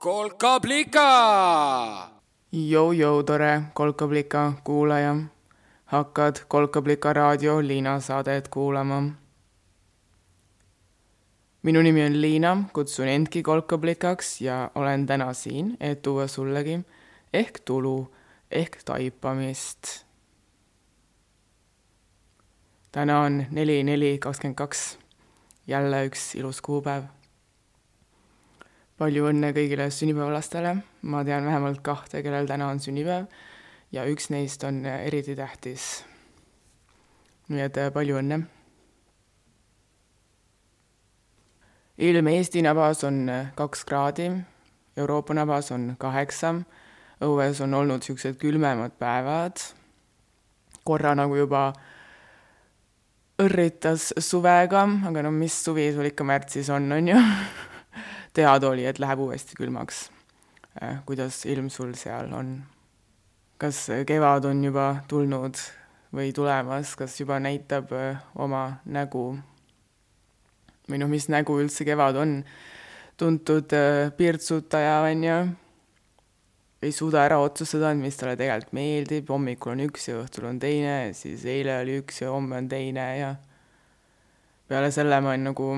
kolkablika. Jou-jou, tore kolkablika kuulaja. hakkad Kolkablika raadio Liina saadet kuulama. minu nimi on Liina, kutsun endki kolkablikaks ja olen täna siin, et tuua sullegi ehk tulu ehk taipamist. täna on neli, neli, kakskümmend kaks. jälle üks ilus kuupäev palju õnne kõigile sünnipäevalastele, ma tean vähemalt kahte, kellel täna on sünnipäev ja üks neist on eriti tähtis. nii et äh, palju õnne. ilm Eesti nabas on äh, kaks kraadi, Euroopa nabas on kaheksa, õues on olnud niisugused külmemad päevad, korra nagu juba õrritas suvega, aga no mis suvi sul ikka märtsis on, on ju teada oli, et läheb uuesti külmaks. Äh, kuidas ilm sul seal on? kas kevad on juba tulnud või tulemas, kas juba näitab äh, oma nägu? või noh, mis nägu üldse kevad on? tuntud äh, pirtsutaja, on ju, ei suuda ära otsustada, mis talle tegelikult meeldib, hommikul on üks ja õhtul on teine, siis eile oli üks ja homme on teine ja peale selle ma olen nagu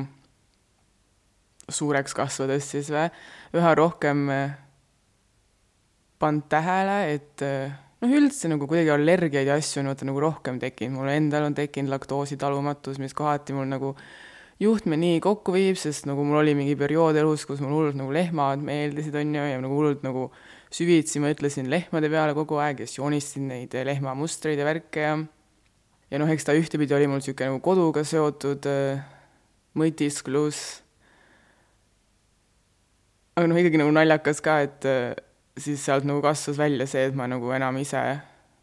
suureks kasvades siis või, üha rohkem äh, pannud tähele, et äh, noh, üldse nagu kuidagi allergiaid ja asju on vaata nagu rohkem tekkinud, mul endal on tekkinud laktoositalumatus, mis kohati mul nagu juhtme nii kokku viib, sest nagu mul oli mingi periood elus, kus mul hullult nagu lehmad meeldisid, on ju, ja nagu hullult nagu süvitsi mõtlesin lehmade peale kogu aeg ja siis joonistasin neid lehmamustreid ja värke ja ja noh, eks ta ühtepidi oli mul niisugune nagu koduga seotud äh, mõtisklus aga noh, ikkagi nagu naljakas ka, et äh, siis sealt nagu kasvas välja see, et ma nagu enam ise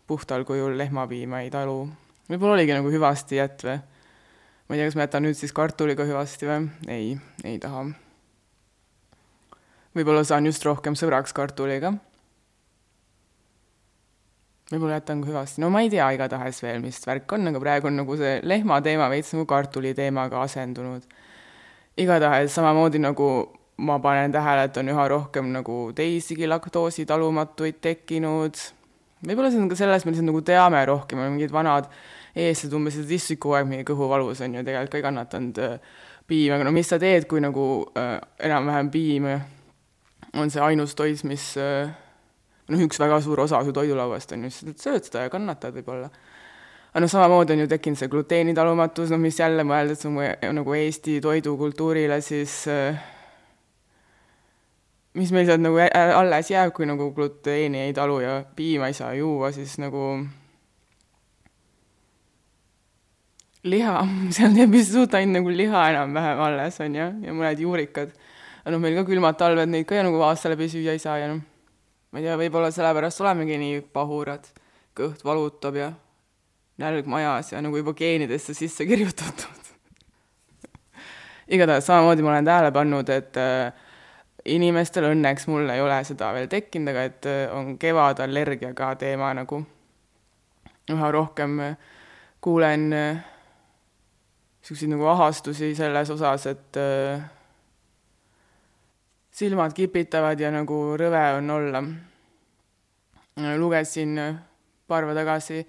puhtal kujul lehmapiima ei talu. võib-olla oligi nagu hüvasti jätt või? ma ei tea, kas ma jätan nüüd siis kartuliga hüvasti või? ei, ei taha. võib-olla saan just rohkem sõbraks kartuliga. võib-olla jätan ka hüvasti, no ma ei tea igatahes veel, mis värk on, aga praegu on nagu see lehma teema veits nagu kartuli teemaga asendunud. igatahes samamoodi nagu ma panen tähele, et on üha rohkem nagu teisigi laktoositalumatuid tekkinud. võib-olla see on ka selles, me lihtsalt nagu teame rohkem, mingid vanad eestlased umbes, et issand, kogu aeg mingi kõhu valus on ju, tegelikult ka ei kannatanud äh, piim, aga no mis sa teed, kui nagu äh, enam-vähem piim on see ainus toit, mis äh, noh, üks väga suur osa su toidulauast on ju, siis sööd seda ja kannatad võib-olla aga noh, samamoodi on ju tekkinud see gluteenitalumatus, noh, mis jälle mõeldes nagu Eesti toidukultuurile siis äh, mis meil sealt nagu alles jääb, kui nagu gluteeni ei talu ja piima ei saa juua, siis nagu liha, seal jääb vist suht ainult nagu liha enam-vähem alles, on ju, ja mõned juurikad. aga noh, meil ka külmad talved, neid ka ju nagu aasta läbi süüa ei saa ja noh, ma ei tea, võib-olla sellepärast olemegi nii pahurad, kõht valutab ja nälg majas ja nagu juba geenidesse sisse kirjutatud igatahes samamoodi ma olen tähele pannud, et äh, inimestel õnneks mul ei ole seda veel tekkinud, aga et äh, on kevadallergiaga teema nagu üha rohkem äh, kuulen niisuguseid äh, nagu ahastusi selles osas, et silmad kipitavad ja nagu rõve on olla. lugesin paar päeva tagasi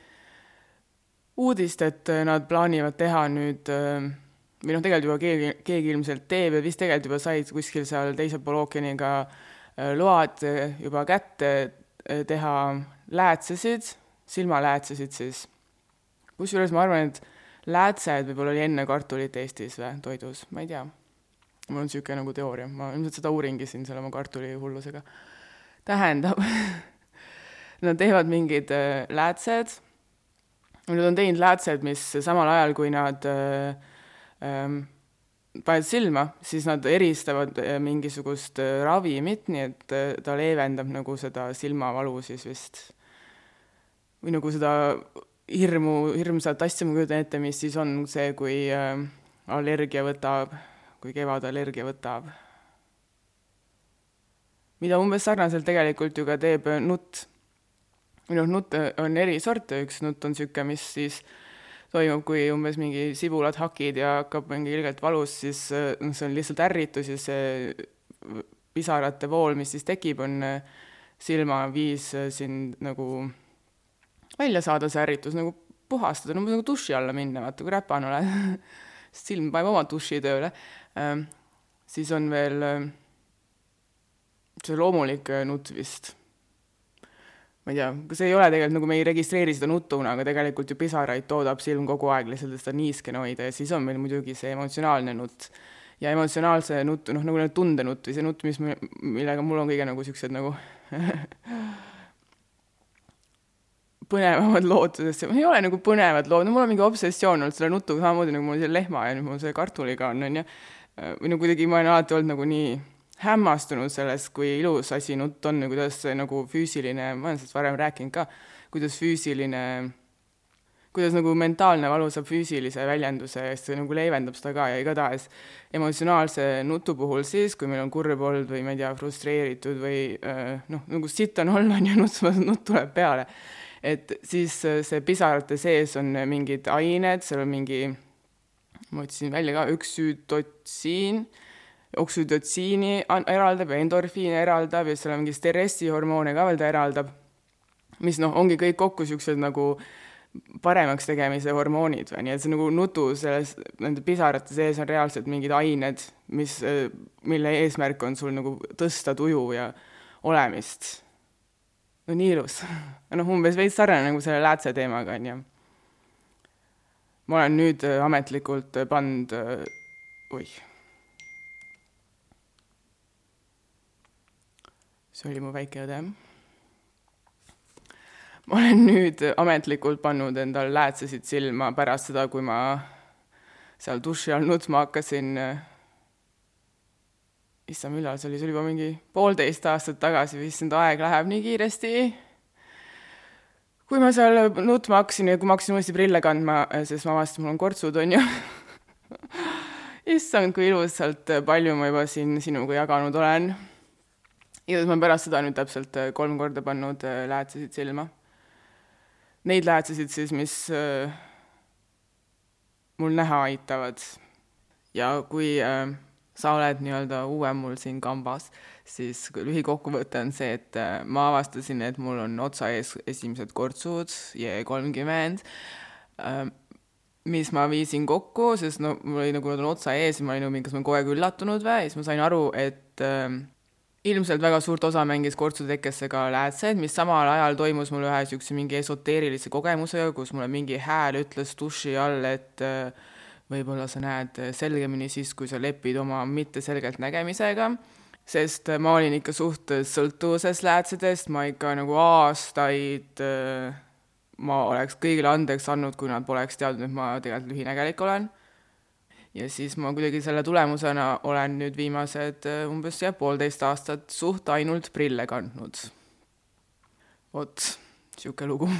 uudist, et nad plaanivad teha nüüd või noh, tegelikult juba keegi, keegi ilmselt teeb ja vist tegelikult juba said kuskil seal teisel pool ookeaniga äh, load äh, juba kätte äh, teha läätsesid, silmaläätsesid siis. kusjuures ma arvan, et läätsed võib-olla oli enne kartulit Eestis või toidus, ma ei tea. mul on niisugune nagu teooria, ma ilmselt seda uuringi siin selle oma kartulihullusega. tähendab nad teevad mingid läätsed, nad on teinud läätsed, mis samal ajal, kui nad äh, paned silma, siis nad eristavad äh, mingisugust äh, ravimit, nii et äh, ta leevendab nagu seda silmavalu siis vist. või nagu seda hirmu, hirmsat asja ma kujutan ette, mis siis on see, kui äh, allergia võtab, kui kevadallergia võtab. mida umbes sarnaselt tegelikult ju ka teeb nutt. või noh, nutt on eri sorte, üks nutt on niisugune, mis siis äh, toimub, kui umbes mingi sibulad hakid ja hakkab mingi ilgelt valus, siis noh, see on lihtsalt ärritus ja see pisarate vool, mis siis tekib, on silmaviis sind nagu välja saada, see ärritus nagu puhastada, no nagu duši alla minna, vaata kui räpane oled silm paneb oma duši tööle ähm,. siis on veel äh, see loomulik nutt vist. Ma ei tea, kas ei ole tegelikult nagu me ei registreeri seda nutuna, aga tegelikult ju pisaraid toodab silm kogu aeg lihtsalt, et seda niiskena hoida ja siis on meil muidugi see emotsionaalne nutt. ja emotsionaalse nutt, noh, nagu tundenutt või see nutt, mis, millega mul on kõige nagu siuksed nagu põnevamad lood, sest see ei ole nagu põnevad lood, no mul on mingi obsessioon olnud selle nutuga samamoodi nagu mul see lehma ja nüüd mul see kartuliga on, onju. või no kuidagi ma olen alati olnud nagu nii hämmastunud sellest, kui ilus asi nutt on ja kuidas see nagu füüsiline, ma olen sellest varem rääkinud ka, kuidas füüsiline, kuidas nagu mentaalne valu saab füüsilise väljenduse ja siis see nagu leevendab seda ka ja igatahes emotsionaalse nutu puhul siis, kui meil on kurb olnud või ma ei tea, frustreeritud või noh, nagu sitt on olla, on ju, nutt, nutt tuleb peale. Et siis äh, see pisarate sees on mingid ained, seal on mingi, ma otsisin välja ka, üksütotsiin, oksüdotsiini eraldab ja endorfiini eraldab ja seal on mingi stressihormoone ka veel ta eraldab, mis noh, ongi kõik kokku niisugused nagu paremaks tegemise hormoonid või nii, et see nagu nutu selles, nende pisarate sees on reaalselt mingid ained, mis, mille eesmärk on sul nagu tõsta tuju ja olemist no nii ilus. noh, umbes veits sarnane nagu selle läätse teemaga, on ju. ma olen nüüd äh, ametlikult äh, pannud, äh, oih. See oli mu väike õde. ma olen nüüd ametlikult pannud endal läätsesid silma pärast seda, kui ma seal duši all nutma hakkasin issand, millal see oli, see oli juba mingi poolteist aastat tagasi, issand, aeg läheb nii kiiresti. kui ma seal nutma hakkasin ja kui ma hakkasin uuesti prille kandma, sest ma avastasin, mul on kortsud, on ju issand, kui ilusalt palju ma juba siin sinuga jaganud olen. Igatahes ma olen pärast seda nüüd täpselt kolm korda pannud äh, läätsesid silma. Neid läätsesid siis, mis äh, mul näha aitavad. ja kui äh, sa oled nii-öelda uuem mul siin kambas, siis lühikokkuvõte on see, et äh, ma avastasin, et mul on otsa ees esimesed kortsud, J kolmkümmend, ähm, mis ma viisin kokku, sest no mul oli nagu, nad on otsa ees ja ma olin nagu, kas ma olen kogu aeg üllatunud või, siis ma sain aru, et äh, ilmselt väga suurt osa mängis kortsutekkesse ka läätsed, mis samal ajal toimus mul ühe niisuguse mingi esoteerilise kogemusega, kus mulle mingi hääl ütles duši all, et äh, võib-olla sa näed selgemini siis, kui sa lepid oma mitteselgelt nägemisega, sest ma olin ikka suht sõltuvuses läätsedest, ma ikka nagu aastaid, ma oleks kõigile andeks andnud, kui nad poleks teadnud, et ma tegelikult lühinägelik olen. Ja siis ma kuidagi selle tulemusena olen nüüd viimased umbes jah, poolteist aastat suht ainult prille kandnud. vot, niisugune lugu.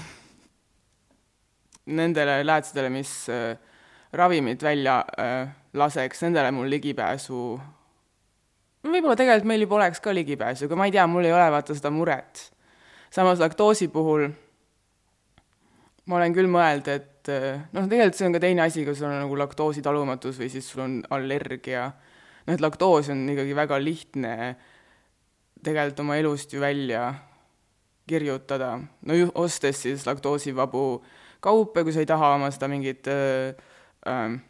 Nendele läätsedele, mis äh, ravimit välja äh, laseks, nendele mul ligipääsu, võib-olla tegelikult meil juba oleks ka ligipääsu, aga ma ei tea, mul ei ole vaata seda muret. samas laktoosi puhul ma olen küll mõelnud, et äh, noh, tegelikult see on ka teine asi, kui sul on nagu laktoositalumatus või siis sul on allergia. noh, et laktoos on ikkagi väga lihtne tegelikult oma elust ju välja kirjutada, no ju ostes siis laktoosivabu kaupe, kui sa ei taha oma seda mingit äh, ähm,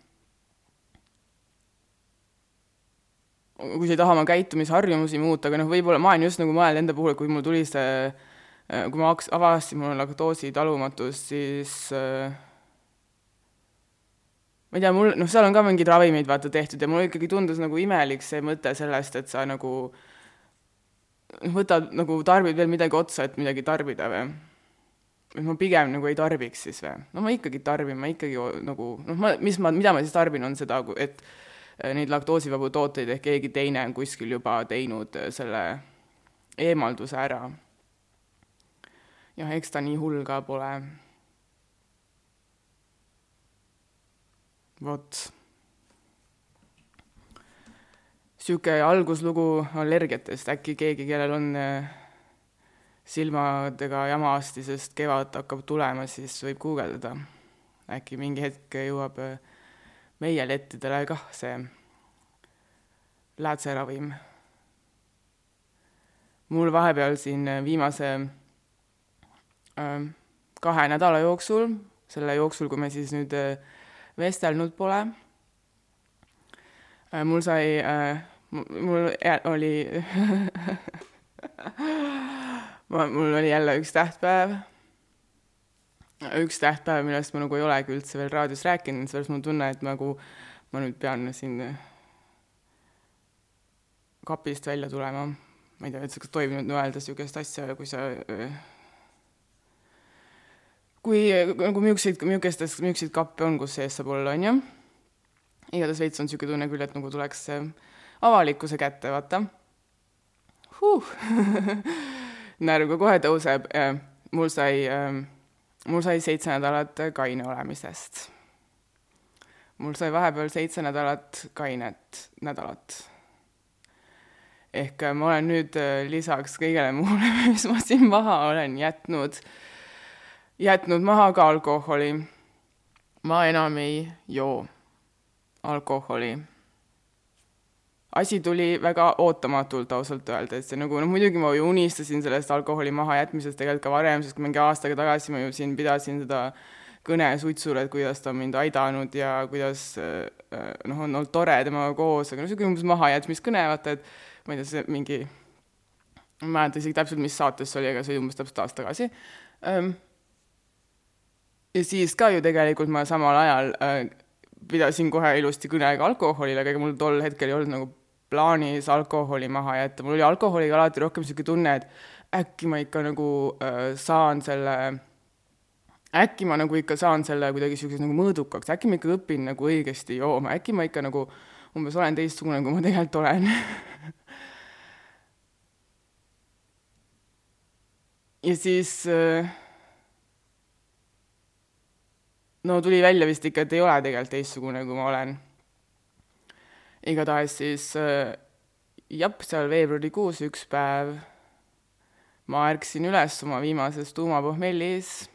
kui sa ei taha oma käitumisharjumusi muuta, aga noh, võib-olla ma olen just nagu mõelnud enda puhul, kui mul tuli see, äh, kui ma avastasin, mul on laktoositalumatus, siis äh, ma ei tea, mul, noh, seal on ka mingeid ravimeid vaata tehtud ja mulle ikkagi tundus nagu imelik see mõte sellest, et sa nagu noh, võtad nagu, tarbid veel midagi otsa, et midagi tarbida või et ma pigem nagu ei tarbiks siis või? no ma ikkagi tarbin, ma ikkagi nagu noh, ma, mis ma, mida ma siis tarbin, on seda, et äh, neid laktoosivabu tooteid ehk keegi teine on kuskil juba teinud äh, selle eemalduse ära. jah, eks ta nii hull ka pole. Vot. niisugune alguslugu allergiatest, äkki keegi, kellel on äh, silmadega jamasti, sest kevad hakkab tulema, siis võib guugeldada. äkki mingi hetk jõuab äh, meie lettidele kah see läätseravim. mul vahepeal siin viimase äh, kahe nädala jooksul, selle jooksul, kui me siis nüüd äh, vestelnud pole äh,, mul sai äh,, mul oli ma, mul oli jälle üks tähtpäev, üks tähtpäev, millest ma nagu ei olegi üldse veel raadios rääkinud, sellepärast mul on tunne, et nagu ma nüüd pean siin kapist välja tulema. ma ei tea üldse, kas tohib nüüd öelda niisugust asja, kui sa kui nagu niisuguseid, niisugustes, niisuguseid kappe on, kus sees saab olla, on ju. igatahes veits on niisugune tunne küll, et nagu tuleks avalikkuse kätte, vaata huh. närv kohe tõuseb. mul sai, mul sai seitse nädalat kaine olemisest. mul sai vahepeal seitse nädalat kainet nädalat. ehk ma olen nüüd äh, lisaks kõigele muule, mis ma siin maha olen jätnud, jätnud maha ka alkoholi. ma enam ei joo alkoholi asi tuli väga ootamatult ausalt öeldes ja nagu noh, muidugi ma ju unistasin sellest alkoholi mahajätmisest tegelikult ka varem, sest mingi aastaga tagasi ma ju siin pidasin seda kõne suitsule, et kuidas ta on mind aidanud ja kuidas äh, noh, on olnud tore temaga koos, aga noh, niisugune umbes mahajätmiskõne, vaata, et ma ei tea, see mingi, ma ei mäleta isegi täpselt, mis saates see oli, aga see oli umbes täpselt aasta tagasi. Ja siis ka ju tegelikult ma samal ajal äh, pidasin kohe ilusti kõne ka alkoholile, aga ega mul tol hetkel ei olnud nagu plaanis alkoholi maha jätta, mul oli alkoholiga alati rohkem niisugune tunne, et äkki ma ikka nagu äh, saan selle, äkki ma nagu ikka saan selle kuidagi niisuguseks nagu mõõdukaks, äkki ma ikka õpin nagu õigesti jooma, äkki ma ikka nagu umbes olen teistsugune, kui ma tegelikult olen. Ja siis äh, no tuli välja vist ikka, et ei ole tegelikult teistsugune, kui ma olen igatahes siis äh, jep, seal veebruarikuus üks päev ma ärkasin üles oma viimases tuumapohmellis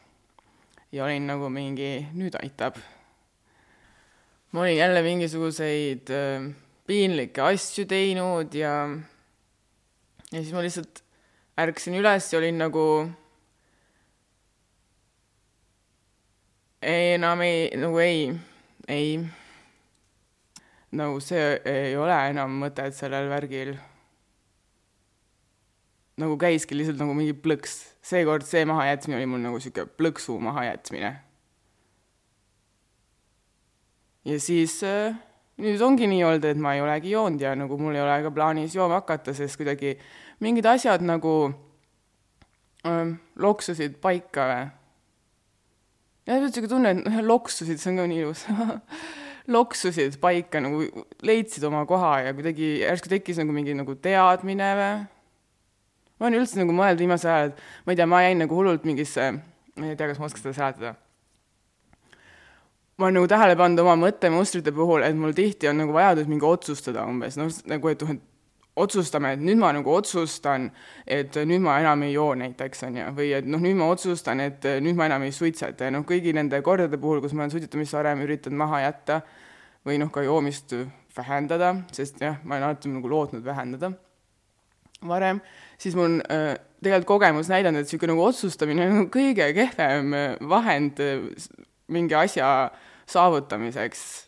ja olin nagu mingi, nüüd aitab. ma olin jälle mingisuguseid äh, piinlikke asju teinud ja, ja siis ma lihtsalt ärkasin üles ja olin nagu ei, enam ei, nagu ei, ei nagu see ei ole enam mõtet sellel värgil. nagu käiski lihtsalt nagu mingi plõks, seekord see mahajätmine oli mul nagu sihuke plõksu mahajätmine. ja siis äh, nüüd ongi nii olnud, et ma ei olegi joonud ja nagu mul ei ole ka plaanis jooma hakata, sest kuidagi mingid asjad nagu äh, loksusid paika või. Ja sihuke tunne, et noh, loksusid, see on ka nii ilus loksusid paika, nagu leidsid oma koha ja kuidagi järsku tekkis nagu mingi nagu teadmine või. ma olen üldse nagu mõelnud viimasel ajal, et ma ei tea, ma jäin nagu hullult mingisse, ma ei tea, kas ma oskan seda seletada. ma olen nagu tähele pannud oma mõttemustrite puhul, et mul tihti on nagu vajadus mingi otsustada umbes, noh, nagu et, et otsustame, et nüüd ma nagu otsustan, et nüüd ma enam ei joo näiteks, on ju, või et noh, nüüd ma otsustan, et nüüd ma enam ei suitseta ja noh, kõigi nende kordade puhul, kus ma olen suitsetamist varem üritanud maha jätta või noh, ka joomist vähendada, sest jah, ma olen alati nagu lootnud vähendada varem, siis mul on äh, tegelikult kogemus näidanud, et niisugune nagu otsustamine on kõige kehvem vahend mingi asja saavutamiseks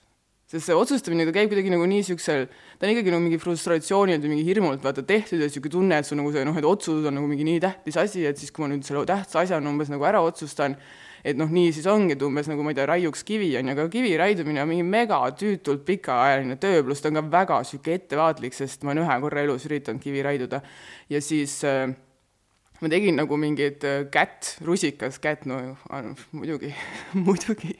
sest see otsustamine, ta käib kuidagi nagu nii niisugusel, ta on ikkagi nagu mingi frustratsioonilt või mingi hirmult vaata tehtud ja niisugune tunne, et sul nagu see noh, et otsus on nagu mingi nii tähtis asi, et siis, kui ma nüüd selle tähtsa asja umbes nagu ära otsustan, et noh, nii siis ongi, et umbes nagu ma ei tea, raiuks kivi, on ju, aga kivi raidumine on mingi mega tüütult pikaajaline töö, pluss ta on ka väga niisugune ettevaatlik, sest ma olen ühe korra elus üritanud kivi raiduda. Ja siis äh, ma tegin nagu mingit äh, kätt, rusikas kätt, no muidugi muidugi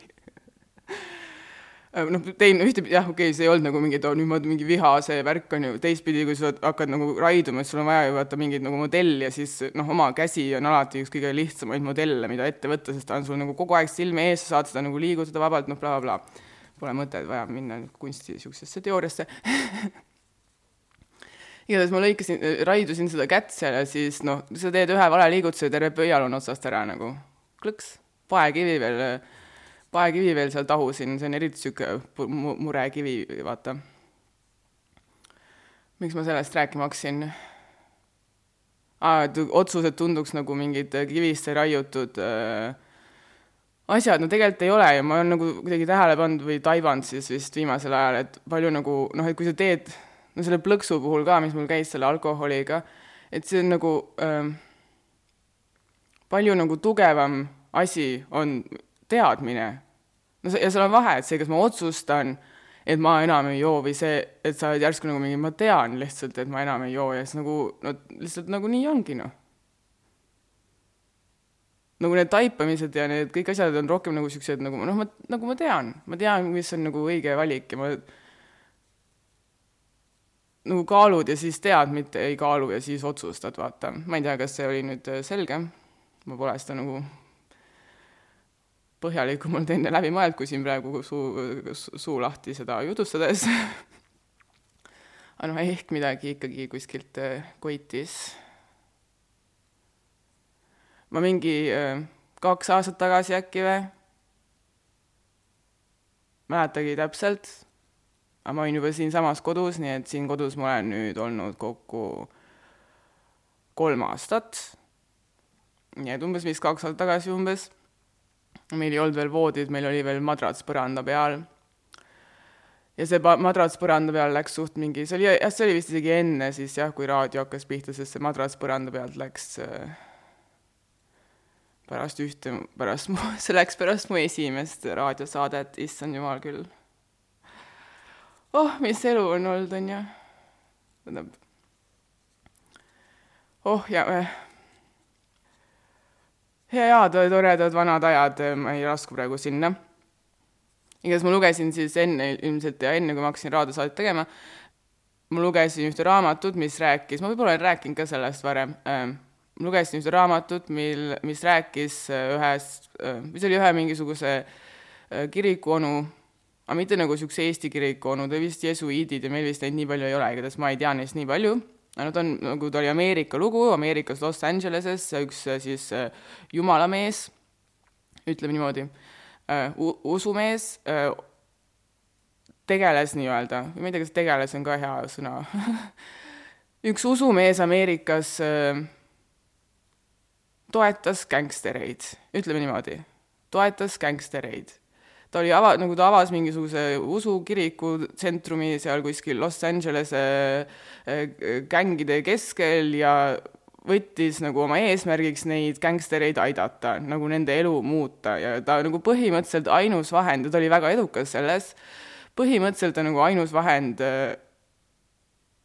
noh, teine, ühtepidi jah, okei okay,, see ei olnud nagu mingi, et nüüd ma mingi viha, see värk on ju, teistpidi, kui sa hakkad nagu raiduma, et sul on vaja ju vaata mingeid nagu modelle ja siis noh, oma käsi on alati üks kõige lihtsamaid modelle, mida ette võtta, sest ta on sul nagu kogu aeg silme ees, sa saad seda nagu liigutada vabalt, noh, blablabla bla. bla. Pole mõtet vaja minna kunsti niisugusesse teooriasse igatahes ma lõikasin, raidusin seda kätt seal ja siis noh, sa teed ühe vale liigutuse ja terve pöial on otsast ära nagu klõks, paekivi veel paekivi veel seal tahusin, see on eriti niisugune murekivi, vaata. miks ma sellest rääkima hakkasin? otsused tunduks nagu mingid kivisse raiutud äh, asjad, no tegelikult ei ole ja ma olen nagu kuidagi tähele pannud või taibanud siis vist viimasel ajal, et palju nagu noh, et kui sa teed, no selle plõksu puhul ka, mis mul käis selle alkoholiga, et see on nagu äh, palju nagu tugevam asi on teadmine. no ja seal on vahe, et see, kas ma otsustan äh, et ma enam ei joo või see, et sa oled järsku nagu mingi, ma tean lihtsalt, et ma enam ei joo ja siis nagu no lihtsalt nagu nii ongi noh. nagu need taipamised ja need kõik asjad on rohkem nagu siuksed nagu noh, ma nagu ma tean, ma tean, mis on nagu õige valik ja ma nagu kaalud ja siis tead, mitte ei kaalu ja siis otsustad, vaata. ma ei tea, kas see oli nüüd selge, ma pole seda nagu põhjalikumalt enne läbi mõelnud, kui siin praegu suu, suu lahti seda jutustades aga noh, ehk midagi ikkagi kuskilt äh, koitis. ma mingi äh, kaks aastat tagasi äkki või, mäletagi täpselt, aga ma olin juba siinsamas kodus, nii et siin kodus ma olen nüüd olnud kokku kolm aastat. nii et umbes vist kaks aastat tagasi umbes meil ei olnud veel voodid, meil oli veel madrats põranda peal. ja see madrats põranda peal läks suht mingi, see oli, jah, see oli vist isegi enne siis jah, kui raadio hakkas pihta, sest see madrats põranda pealt läks äh, pärast ühte, pärast mu, see läks pärast mu esimest raadiosaadet, issand jumal küll. oh, mis elu on olnud, on ju. tähendab, oh ja äh, head, toredad vanad ajad, ma ei lasku praegu sinna. igatahes ma lugesin siis enne ilmselt ja enne, kui ma hakkasin raadiosaadet tegema, ma lugesin ühte raamatut, mis rääkis, ma võib-olla olen rääkinud ka sellest varem äh,, ma lugesin ühte raamatut, mil, mis rääkis äh, ühest äh,, mis oli ühe mingisuguse äh, kirikuonu, aga mitte nagu niisuguse Eesti kirikuonu, ta vist jesuiidid ja meil vist neid nii palju ei ole, igatahes ma ei tea neist nii palju ta on, nagu ta oli Ameerika lugu, Ameerikas Los Angeleses, üks äh, siis äh, jumalamees, ütleme niimoodi, äh, usumees, tegeles nii-öelda, ma ei tea, kas tegeles on ka hea sõna. Üks usumees Ameerikas toetas gängstereid, ütleme niimoodi, toetas gängstereid ta oli ava-, nagu ta avas mingisuguse usukiriku tsentrumi seal kuskil Los Angelese äh, gängide keskel ja võttis nagu oma eesmärgiks neid gängstereid aidata, nagu nende elu muuta. Ja ta nagu põhimõtteliselt ainus vahend ja ta oli väga edukas selles, põhimõtteliselt ta nagu ainus vahend äh,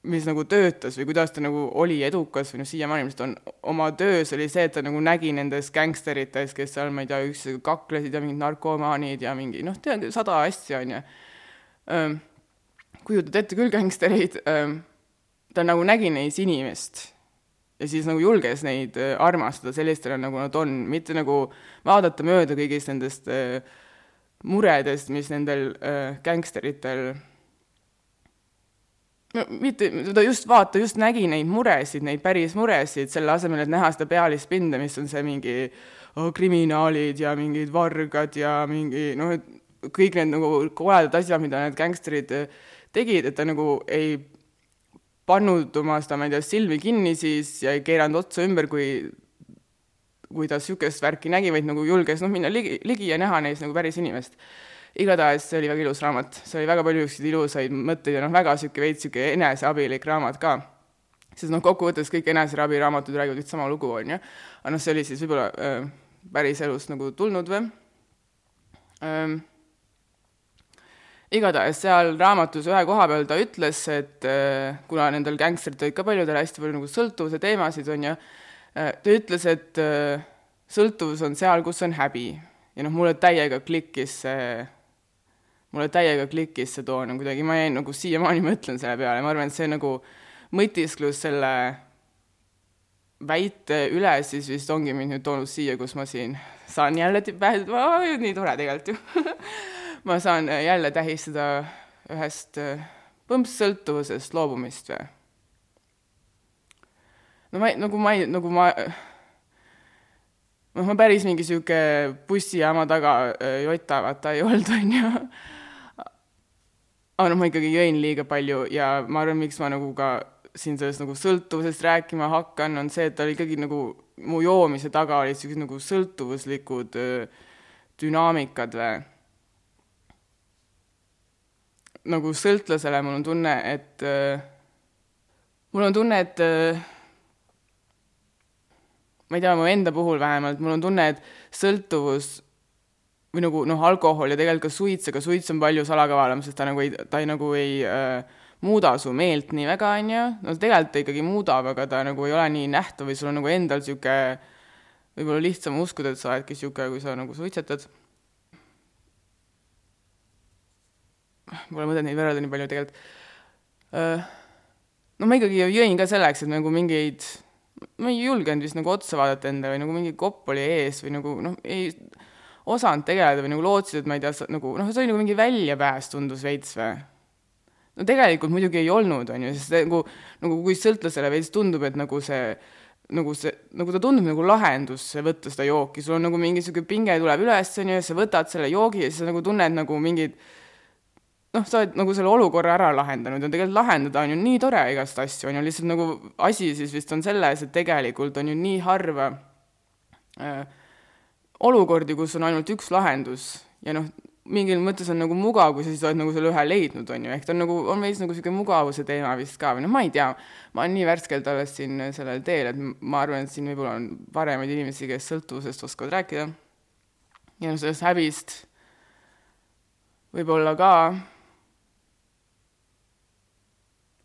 mis nagu töötas või kuidas ta nagu oli edukas või noh, siiamaani ilmselt on, oma töös oli see, et ta nagu nägi nendes gängsterites, kes seal, ma ei tea, üks kaklesid ja mingid narkomaanid ja mingi noh, tead, sada asja, on ju. kujutad ette küll gängstereid, ta nagu nägi neis inimest ja siis nagu julges neid äh, armastada sellistena, nagu nad on, mitte nagu vaadata mööda kõigist nendest äh, muredest, mis nendel äh, gängsteritel no mitte, ta just vaata, just nägi neid muresid, neid päris muresid, selle asemel, et näha seda pealispinda, mis on see mingi oh, kriminaalid ja mingid vargad ja mingi noh, et kõik need nagu koledad asjad, mida need gängsterid eh, tegid, et ta nagu ei pannud oma seda, ma ei tea, silmi kinni siis ja ei keeranud otsa ümber, kui kui ta niisugust värki nägi, vaid nagu julges noh, minna ligi, ligi ja näha neis nagu päris inimest igatahes see oli väga ilus raamat, see oli väga palju niisuguseid ilusaid mõtteid ja noh, väga niisugune veits niisugune eneseabilik raamat ka. sest noh, kokkuvõttes kõik eneseabiraamatud räägivad üht sama lugu, on ju, aga noh, see oli siis võib-olla äh, päris elust nagu tulnud või ähm,. igatahes seal raamatus ühe koha peal ta ütles, et äh, kuna nendel gängstritel olid ka paljudel hästi palju nagu sõltuvuse teemasid, on ju äh,, ta ütles, et äh, sõltuvus on seal, kus on häbi ja noh, mulle täiega klikkis see mulle täiega klikkis see toon kuidagi, ma jäin nagu siiamaani mõtlen selle peale, ma arvan, et see nagu mõtisklus selle väite üle siis vist ongi mind nüüd toonud siia, kus ma siin saan jälle pähe, nii tore tegelikult ju ma saan jälle tähistada ühest põmpssõltuvusest loobumist või? no ma ei, nagu ma ei, nagu ma noh, ma päris mingi sihuke bussijaama taga jota vaata ei olnud, onju aga noh, ma ikkagi jõin liiga palju ja ma arvan, miks ma nagu ka siin sellest nagu sõltuvusest rääkima hakkan, on see, et tal ikkagi nagu mu joomise taga olid niisugused nagu sõltuvuslikud dünaamikad või? Nagu sõltlasele mul on tunne, et mul on tunne, et ma ei tea, mu enda puhul vähemalt, mul on tunne, et sõltuvus või nagu noh, alkohol ja tegelikult ka suits, aga suits on palju salakavalam, sest ta nagu ei, ta ei nagu ei äh, muuda su meelt nii väga, on ju, no tegelikult ta ikkagi muudab, aga ta nagu ei ole nii nähtav või sul on nagu endal niisugune võib-olla lihtsam uskuda, et sa oledki niisugune, kui sa nagu suitsetad. Pole mõtet neid võrrelda nii palju tegelikult. Äh, no ma ikkagi jõin ka selleks, et nagu mingeid, ma ei julgenud vist nagu otsa vaadata endale või nagu mingi kopp oli ees või nagu noh, ei osanud tegeleda või nagu lootsid, et ma ei tea, nagu noh, see oli nagu mingi väljapääs, tundus veits või? no tegelikult muidugi ei olnud, on ju, sest nagu, nagu kui sõltlasele veits tundub, et nagu see nagu see, nagu ta tundub nagu lahendus, võtta seda jooki, sul on nagu mingi niisugune pinge tuleb üles, on ju, ja sa võtad selle joogi ja siis sa nagu tunned nagu mingid noh, sa oled nagu selle olukorra ära lahendanud ja tegelikult lahendada on ju nii tore igast asju, on ju, lihtsalt nagu asi siis vist on selles, et tegelikult on ju nii harva äh, olukordi, kus on ainult üks lahendus ja noh, mingil mõttes on nagu mugav, kui sa siis oled nagu selle ühe leidnud, on ju, ehk ta on nagu, on veits nagu niisugune mugavuse teema vist ka või noh, ma ei tea, ma olen nii värskelt alles siin sellel teel, et ma arvan, et siin võib-olla on paremaid inimesi, kes sõltuvusest oskavad rääkida. ja noh, sellest häbist võib-olla ka.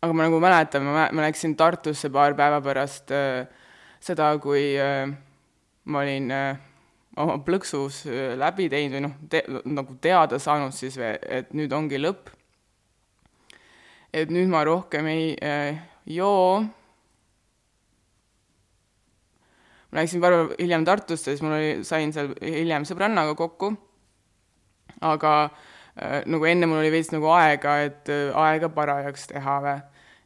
aga ma nagu mäletan, ma, ma läksin Tartusse paar päeva pärast äh, seda, kui äh, ma olin äh, oma plõksus äh, läbi teinud või noh te,, nagu teada saanud siis, et nüüd ongi lõpp. et nüüd ma rohkem ei äh, joo. ma läksin paar päeva hiljem Tartusse, siis mul oli, sain seal hiljem sõbrannaga kokku. aga äh, nagu enne mul oli veits nagu aega, et äh, aega parajaks teha või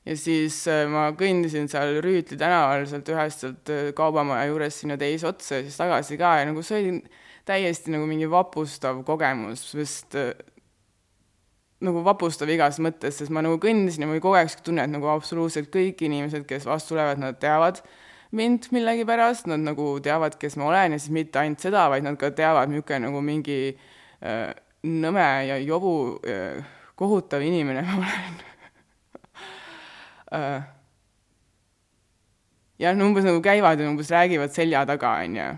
ja siis äh, ma kõndisin seal Rüütli tänaval sealt ühest sealt äh, kaubamaja juures sinna teise otsa ja siis tagasi ka ja nagu see oli täiesti nagu mingi vapustav kogemus, sest äh, nagu vapustav igas mõttes, sest ma nagu kõndisin ja mul kogu aeg tunne, et nagu absoluutselt kõik inimesed, kes vastu tulevad, nad teavad mind millegipärast, nad nagu teavad, kes ma olen ja siis mitte ainult seda, vaid nad ka teavad, niisugune nagu mingi äh, nõme ja jobu äh, kohutav inimene ma olen Äh, jah, no umbes nagu käivad ja umbes räägivad selja taga, on ju.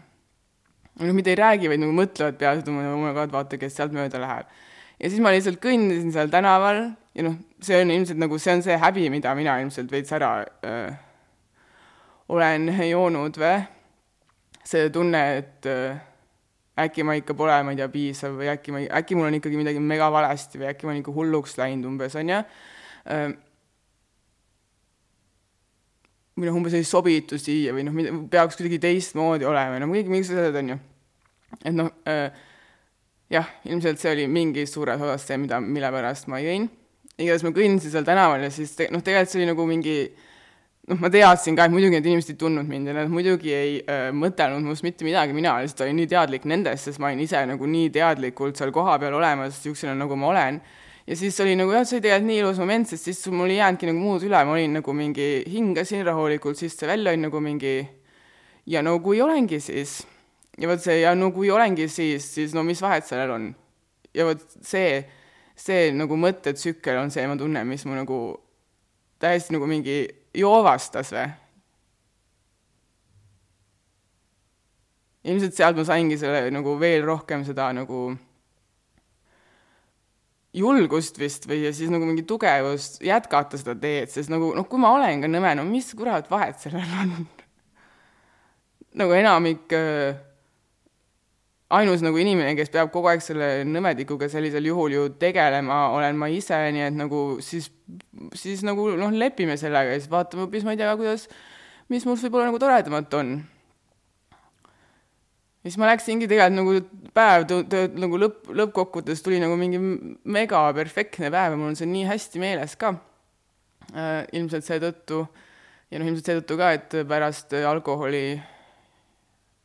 noh, mitte ei räägi, vaid nagu mõtlevad peas, et oh my god, vaata, kes sealt mööda läheb. ja siis ma lihtsalt kõndisin seal tänaval ja noh, see on ilmselt nagu, see on see häbi, mida mina ilmselt veits ära öö, äh, olen joonud või see tunne, et öö, äh, äkki ma ikka pole, ma ei tea, piisav või äkki ma, äkki mul on ikkagi midagi mega valesti või äkki ma olen ikka hulluks läinud umbes, on ju või noh, umbes ei sobitu siia või noh, peaks kuidagi teistmoodi olema, no kõik mingisugused asjad, on ju. et noh äh,, jah, ilmselt see oli mingis suures osas see, mida, mille pärast ma jõin. igatahes ma kõndisin seal tänaval ja siis te, noh, tegelikult see oli nagu mingi noh, ma teadsin ka, et muidugi need inimesed ei tundnud mind ja nad muidugi ei äh, mõtelnud minust mitte midagi, mina lihtsalt olin nii teadlik nendest, sest ma olin ise nagu nii teadlikult seal kohapeal olemas, niisugusena nagu ma olen ja siis oli nagu jah, see oli tegelikult nii ilus moment, sest siis mul ei jäänudki nagu muud üle, ma olin nagu mingi, hingasin rahulikult sisse-välja, olin nagu mingi ja no kui olengi siis, ja vot see ja no kui olengi siis, siis no mis vahet sellel on. ja vot see, see nagu mõttetsükkel on see, ma tunnen, mis mu nagu täiesti nagu mingi joovastas või. ilmselt sealt ma saingi selle nagu veel rohkem seda nagu julgust vist või siis nagu mingi tugevust jätkata seda teed, sest nagu noh, kui ma olen ka nõme, no mis kurat vahet sellel on? Nagu enamik äh, ainus nagu inimene, kes peab kogu aeg selle nõmedikuga sellisel juhul ju tegelema, olen ma ise, nii et nagu siis, siis nagu noh, lepime sellega ja siis vaatame hoopis, ma ei tea, kuidas, mis mul võib-olla nagu toredamat on ja siis ma läksingi tegelikult nagu päev nagu lõpp, lõppkokkuvõttes tuli nagu mingi mega perfektne päev ja mul on see nii hästi meeles ka äh,. ilmselt seetõttu ja noh, ilmselt seetõttu ka, et pärast alkoholi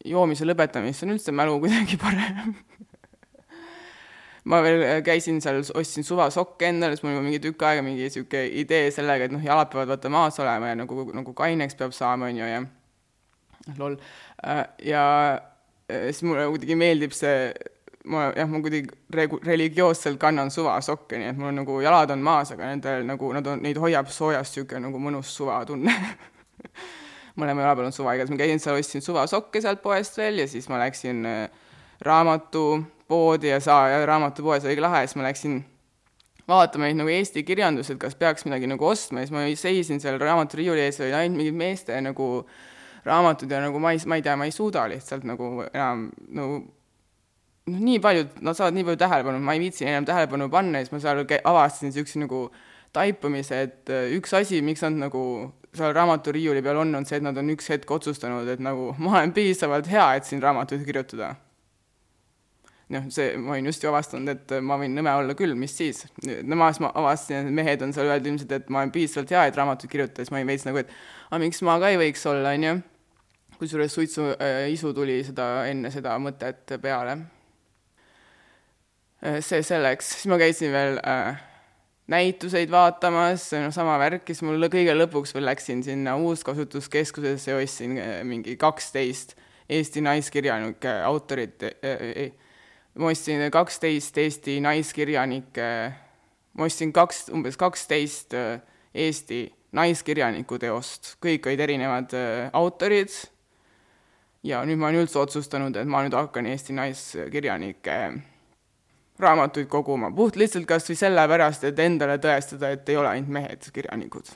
joomise lõpetamist on üldse mälu kuidagi parem ma veel käisin seal, ostsin suvasokke endale, siis mul juba mingi tükk aega mingi sihuke idee sellega, et noh, jalad peavad vaata maas olema ja nagu, nagu kaineks peab saama, on ju, ja lol. Äh, ja siis mulle kuidagi meeldib see, ma jah, ma kuidagi regu-, religioosselt kannan suvasokke, nii et mul nagu jalad on maas, aga nendel nagu, nad on, neid hoiab soojas niisugune nagu mõnus suvatunne. Mõlema jala peal on suva, igatahes ma käisin seal, ostsin suvasokke sealt poest veel ja siis ma läksin raamatu poodi ja saa- raamatupoes oli lahe, siis ma läksin vaatama neid nagu Eesti kirjandused, kas peaks midagi nagu ostma ja siis ma seisin seal raamaturiiuli ees, olid ainult mingid meeste nagu raamatud ja nagu ma ei, ma ei tea, ma ei suuda lihtsalt nagu enam nagu noh, nii paljud, nad saavad nii palju tähelepanu, ma ei viitsi enam tähelepanu panna ja siis ma seal avastasin niisuguse nagu taipamise, et äh, üks asi, miks nad nagu seal raamaturiiuli peal on, on see, et nad on üks hetk otsustanud, et nagu ma olen piisavalt hea, et siin raamatuid kirjutada noh, see, ma olin just ju avastanud, et ma võin nõme olla küll, mis siis. nemad, ma avastasin, et mehed on seal öelnud ilmselt, et ma olen piisavalt hea, et raamatuid kirjutada, siis ma olin veits nagu, et aga miks ma ka ei võiks olla, on ju. Kusjuures suitsu äh, isu tuli seda, enne seda mõtet peale. Äh,. see selleks, siis ma käisin veel äh, näituseid vaatamas, noh, sama värk, siis mul kõige lõpuks veel läksin sinna uuskasutuskeskusesse ja ostsin äh, mingi kaksteist Eesti naiskirjanike autorit äh, ma ostsin kaksteist Eesti naiskirjanike, ma ostsin kaks, umbes kaksteist äh, Eesti naiskirjaniku teost, kõik olid erinevad äh, autorid ja nüüd ma olen üldse otsustanud, et ma nüüd hakkan Eesti naiskirjanike raamatuid koguma, puht lihtsalt kas või sellepärast, et endale tõestada, et ei ole ainult mehed kirjanikud.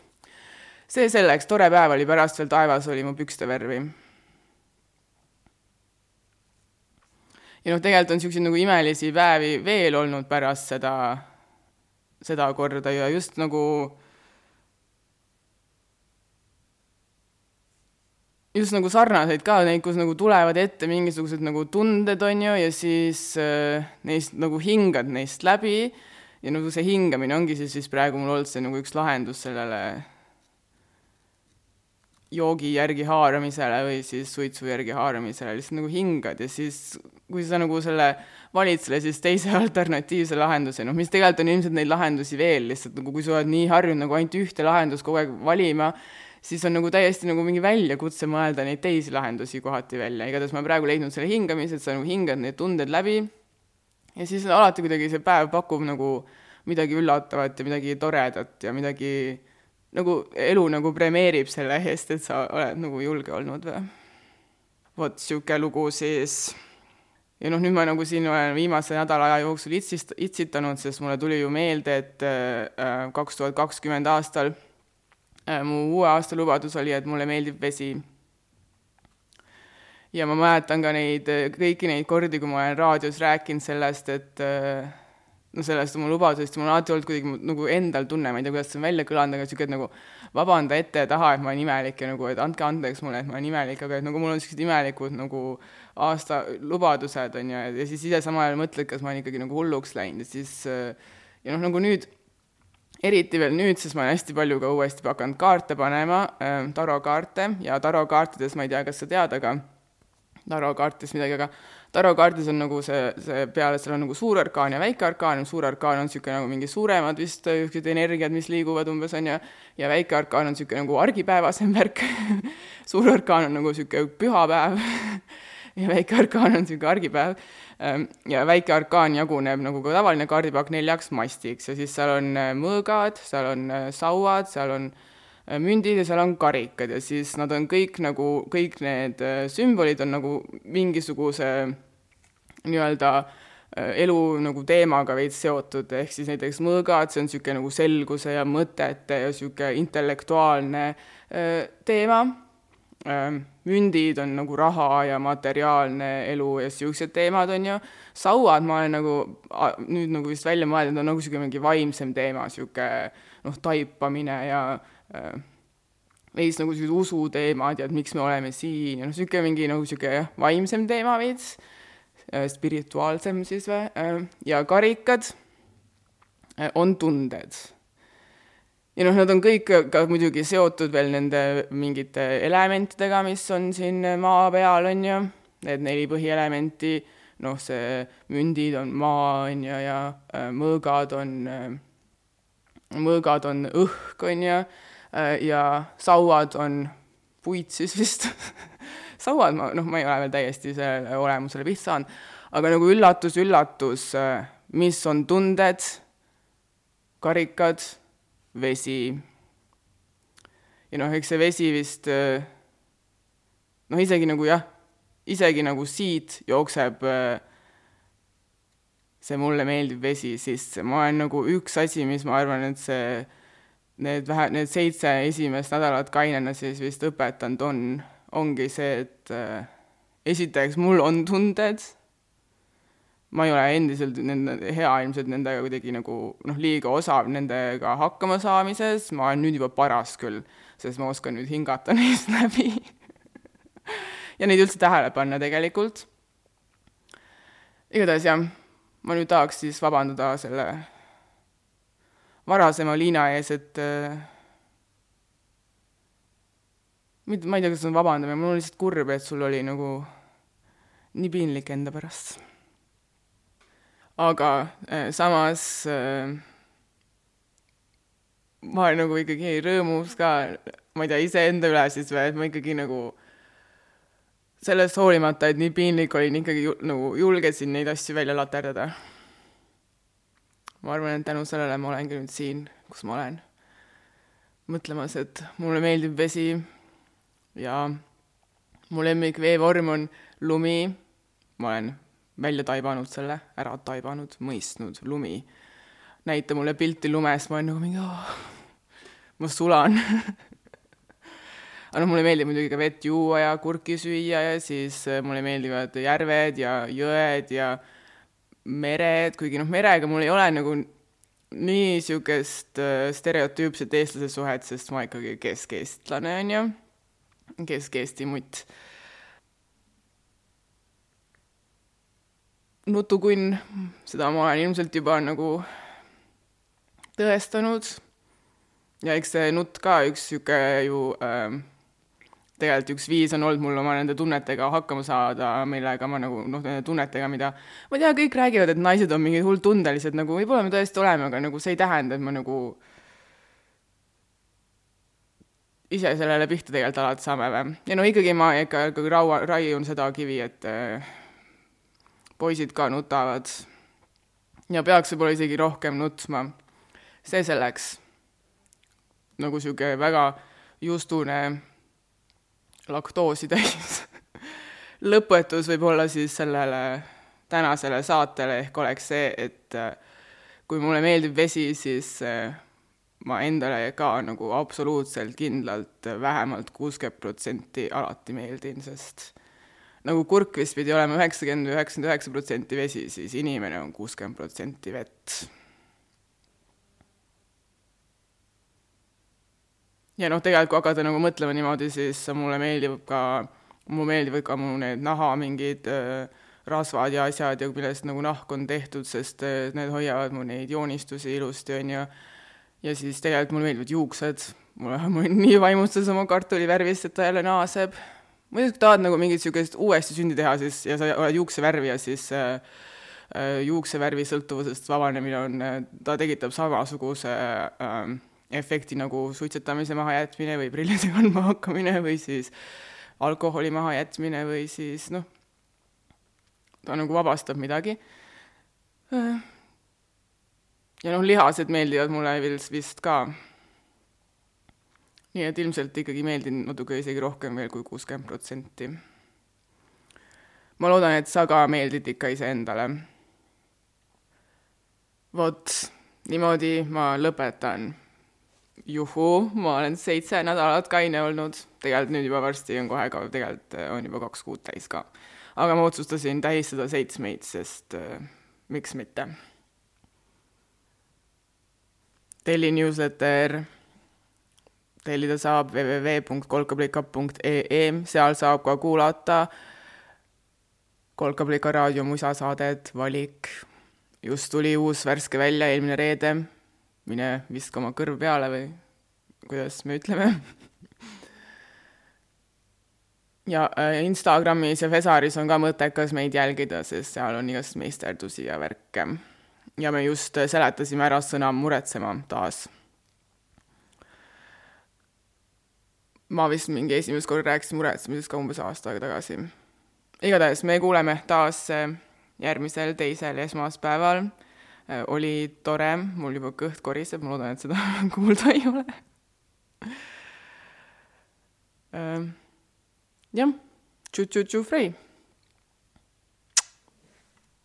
see selleks, tore päev oli, pärast veel taevas oli mu pükste värvi. Ja noh, tegelikult on niisuguseid nagu imelisi päevi veel olnud pärast seda, seda korda ja just nagu just nagu sarnaseid ka, neid, kus nagu tulevad ette mingisugused nagu tunded, on ju, ja siis äh, neist nagu hingad neist läbi. Ja nagu see hingamine ongi siis, siis praegu mul olnud see nagu üks lahendus sellele joogi järgi haaramisele või siis suitsu järgi haaramisele, lihtsalt nagu hingad. Ja siis kui sa nagu selle valid selle siis teise alternatiivse lahenduse, noh, mis tegelikult on ilmselt neid lahendusi veel, lihtsalt nagu kui sa oled nii harjunud nagu ainult ühte lahendust kogu aeg valima, siis on nagu täiesti nagu mingi väljakutse mõelda neid teisi lahendusi kohati välja, igatahes ma praegu leidnud selle hingamise, et sa nagu hingad need tunded läbi ja siis alati kuidagi see päev pakub nagu midagi üllatavat ja midagi toredat ja midagi nagu elu nagu premeerib selle eest, et sa oled nagu julge olnud või. vot sihuke lugu siis. ja noh, nüüd ma nagu siin olen viimase nädala aja jooksul itsist, itsitanud, sest mulle tuli ju meelde, et äh, kaks tuhat kakskümmend aastal äh, mu uue aasta lubadus oli, et mulle meeldib vesi. ja ma mäletan ka neid, kõiki neid kordi, kui ma olen raadios rääkinud sellest, et äh, no sellest oma lubadusest, mul on alati olnud kuidagi nagu endal tunne, ma ei tea, kuidas see on välja kõlanud, aga niisugune nagu vabanda ette ja taha, et ma olen imelik ja nagu, et andke andeks mulle, et ma olen imelik, aga et nagu mul on niisugused imelikud nagu aasta lubadused, on ju, ja siis ise samal ajal mõtled, kas ma olen ikkagi nagu hulluks läinud ja siis ja noh, nagu nüüd, eriti veel nüüd, sest ma olen hästi palju ka uuesti hakanud kaarte panema äh,, tarokaarte, ja tarokaartides ma ei tea, kas sa tead, aga tarokaartides midagi, aga tarokaardis on nagu see, see peale seal on nagu suur arkaan ja väike arkaan, suur arkaan on niisugune nagu mingi suuremad vist niisugused energiad, mis liiguvad umbes, on ju, ja väike arkaan on niisugune nagu argipäevasem värk. Suur arkaan on nagu niisugune pühapäev. Ja väike arkaan on niisugune argipäev. Ehm, ja väike arkaan jaguneb nagu ka tavaline kaardipakk neljaks mastiks ja siis seal on äh, mõõgad, seal on äh, sauad, seal on äh, mündid ja seal on karikad ja siis nad on kõik nagu, kõik need sümbolid on nagu mingisuguse nii-öelda elu nagu teemaga veits seotud, ehk siis näiteks mõõgad, see on niisugune nagu selguse ja mõtete ja niisugune intellektuaalne teema, mündid on nagu raha ja materiaalne elu ja niisugused teemad, on ju, sauad ma olen nagu nüüd nagu vist välja mõelnud, on nagu niisugune mingi vaimsem teema, niisugune noh, taipamine ja äh, veits nagu niisugused usuteemad ja et miks me oleme siin ja noh, niisugune mingi nagu niisugune jah, vaimsem teema veits Äh, spirituaalsem siis või, äh, ja karikad äh, on tunded. Ja noh, nad on kõik ka muidugi seotud veel nende mingite elementidega, mis on siin maa peal, on ju, need neli põhielementi, noh, see mündid on maa, on ju, ja äh, mõõgad on, mõõgad on õhk, on ju, ja sauad on puit siis vist. Sauad, ma, noh, ma ei ole veel täiesti sellele olemusele pihta saanud, aga nagu üllatus, üllatus, mis on tunded, karikad, vesi. ja noh, eks see vesi vist noh, isegi nagu jah, isegi nagu siit jookseb see mulle meeldiv vesi sisse, ma olen nagu üks asi, mis ma arvan, et see, need vähe, need seitse esimest nädalat kainena siis vist õpetanud on, ongi see, et äh, esiteks mul on tunded, ma ei ole endiselt nende, hea ilmselt nendega kuidagi nagu noh, liiga osav nendega hakkama saamises, ma olen nüüd juba paras küll, sest ma oskan nüüd hingata neist läbi ja neid üldse tähele panna tegelikult. igatahes jah, ma nüüd tahaks siis vabandada selle varasema Liina ees, et äh, mitte, ma ei tea, kas see on vabandamine, mul on lihtsalt kurb, et sul oli nagu nii piinlik enda pärast. Aga äh, samas äh, ma olen nagu ikkagi rõõmus ka, ma ei tea, iseenda üle siis või, et ma ikkagi nagu sellest hoolimata, et nii piinlik olin, ikkagi nagu julgesin neid asju välja laterdada. ma arvan, et tänu sellele ma olengi nüüd siin, kus ma olen. mõtlemas, et mulle meeldib vesi ja mu lemmik veevorm on lumi, ma olen välja taibanud selle, ära taibanud, mõistnud, lumi. näita mulle pilti lumest, ma olen nagu mingi oh, ma sulan aga noh, mulle meeldib muidugi ka vett juua ja kurki süüa ja siis äh, mulle meeldivad järved ja jõed ja mered, kuigi noh, merega mul ei ole nagu nii niisugust äh, stereotüüpset eestlase suhet, sest ma ikkagi kesk-eestlane, on ju Kesk-Eesti mutt. Nutukunn, seda ma olen ilmselt juba nagu tõestanud. ja eks see nutt ka üks sihuke ju äh, tegelikult üks viis on olnud mul oma nende tunnetega hakkama saada, millega ma nagu noh, nende tunnetega, mida ma ei tea, kõik räägivad, et naised on mingid hull tundelised, nagu võib-olla me tõesti oleme, aga nagu see ei tähenda, et ma nagu ise sellele pihta tegelikult alati saame või. ja no ikkagi ma ikka ikkagi raua, raiun seda kivi, et äh, poisid ka nutavad. ja peaks võib-olla isegi rohkem nutma. see selleks. nagu niisugune väga justune laktoosi täis lõpetus võib olla siis sellele tänasele saatele ehk oleks see, et äh, kui mulle meeldib vesi, siis äh, ma endale ka nagu absoluutselt kindlalt vähemalt kuuskümmend protsenti alati meeldin, sest nagu kurk vist pidi olema üheksakümmend või üheksakümmend üheksa protsenti vesi, siis inimene on kuuskümmend protsenti vett. ja noh, tegelikult kui hakata nagu mõtlema niimoodi, siis mulle meeldib ka, mulle meeldivad ka mu need naha mingid äh, rasvad ja asjad ja millest nagu nahk on tehtud, sest äh, need hoiavad mu neid joonistusi ilusti, on ju ja siis tegelikult mulle meeldivad juuksed, mulle, ma nii vaimustus oma kartulivärvist, et ta jälle naaseb. Muidugi tahad nagu mingit niisugust uuesti sündi teha siis ja sa oled juuksevärvi ja siis äh, äh, juuksevärvi sõltuvusest vabanemine on äh,, ta tekitab samasuguse äh, efekti nagu suitsetamise mahajätmine või prillide kandma hakkamine või siis alkoholi mahajätmine või siis noh, ta nagu vabastab midagi äh ja noh, lihased meeldivad mulle vist ka. Nii et ilmselt ikkagi meeldin natuke isegi rohkem veel kui kuuskümmend protsenti. ma loodan, et sa ka meeldid ikka iseendale. vot, niimoodi ma lõpetan. juhuu, ma olen seitse nädalat kaine olnud, tegelikult nüüd juba varsti on kohe ka, tegelikult on juba kaks kuud täis ka. aga ma otsustasin tähistada seitsmeid, sest äh, miks mitte telli newsletter, tellida saab www.kolkablika.ee, seal saab ka kuulata Kolkablika raadio musasaadet Valik. just tuli uus värske välja eelmine reede, mine viska oma kõrv peale või kuidas me ütleme ja äh, Instagramis ja Fesaris on ka mõttekas meid jälgida, sest seal on igast meisterdusi ja värke. ja me just seletasime ära sõna muretsema taas. Ma vist mingi esimest korda rääkisin muretsemisest ka umbes aasta aega tagasi. igatahes me kuuleme taas äh, järgmisel teisel esmaspäeval. Äh, oli tore, mul juba kõht koriseb, ma loodan, et seda kuulda ei ole jah, tšu-tšu-tšu Frey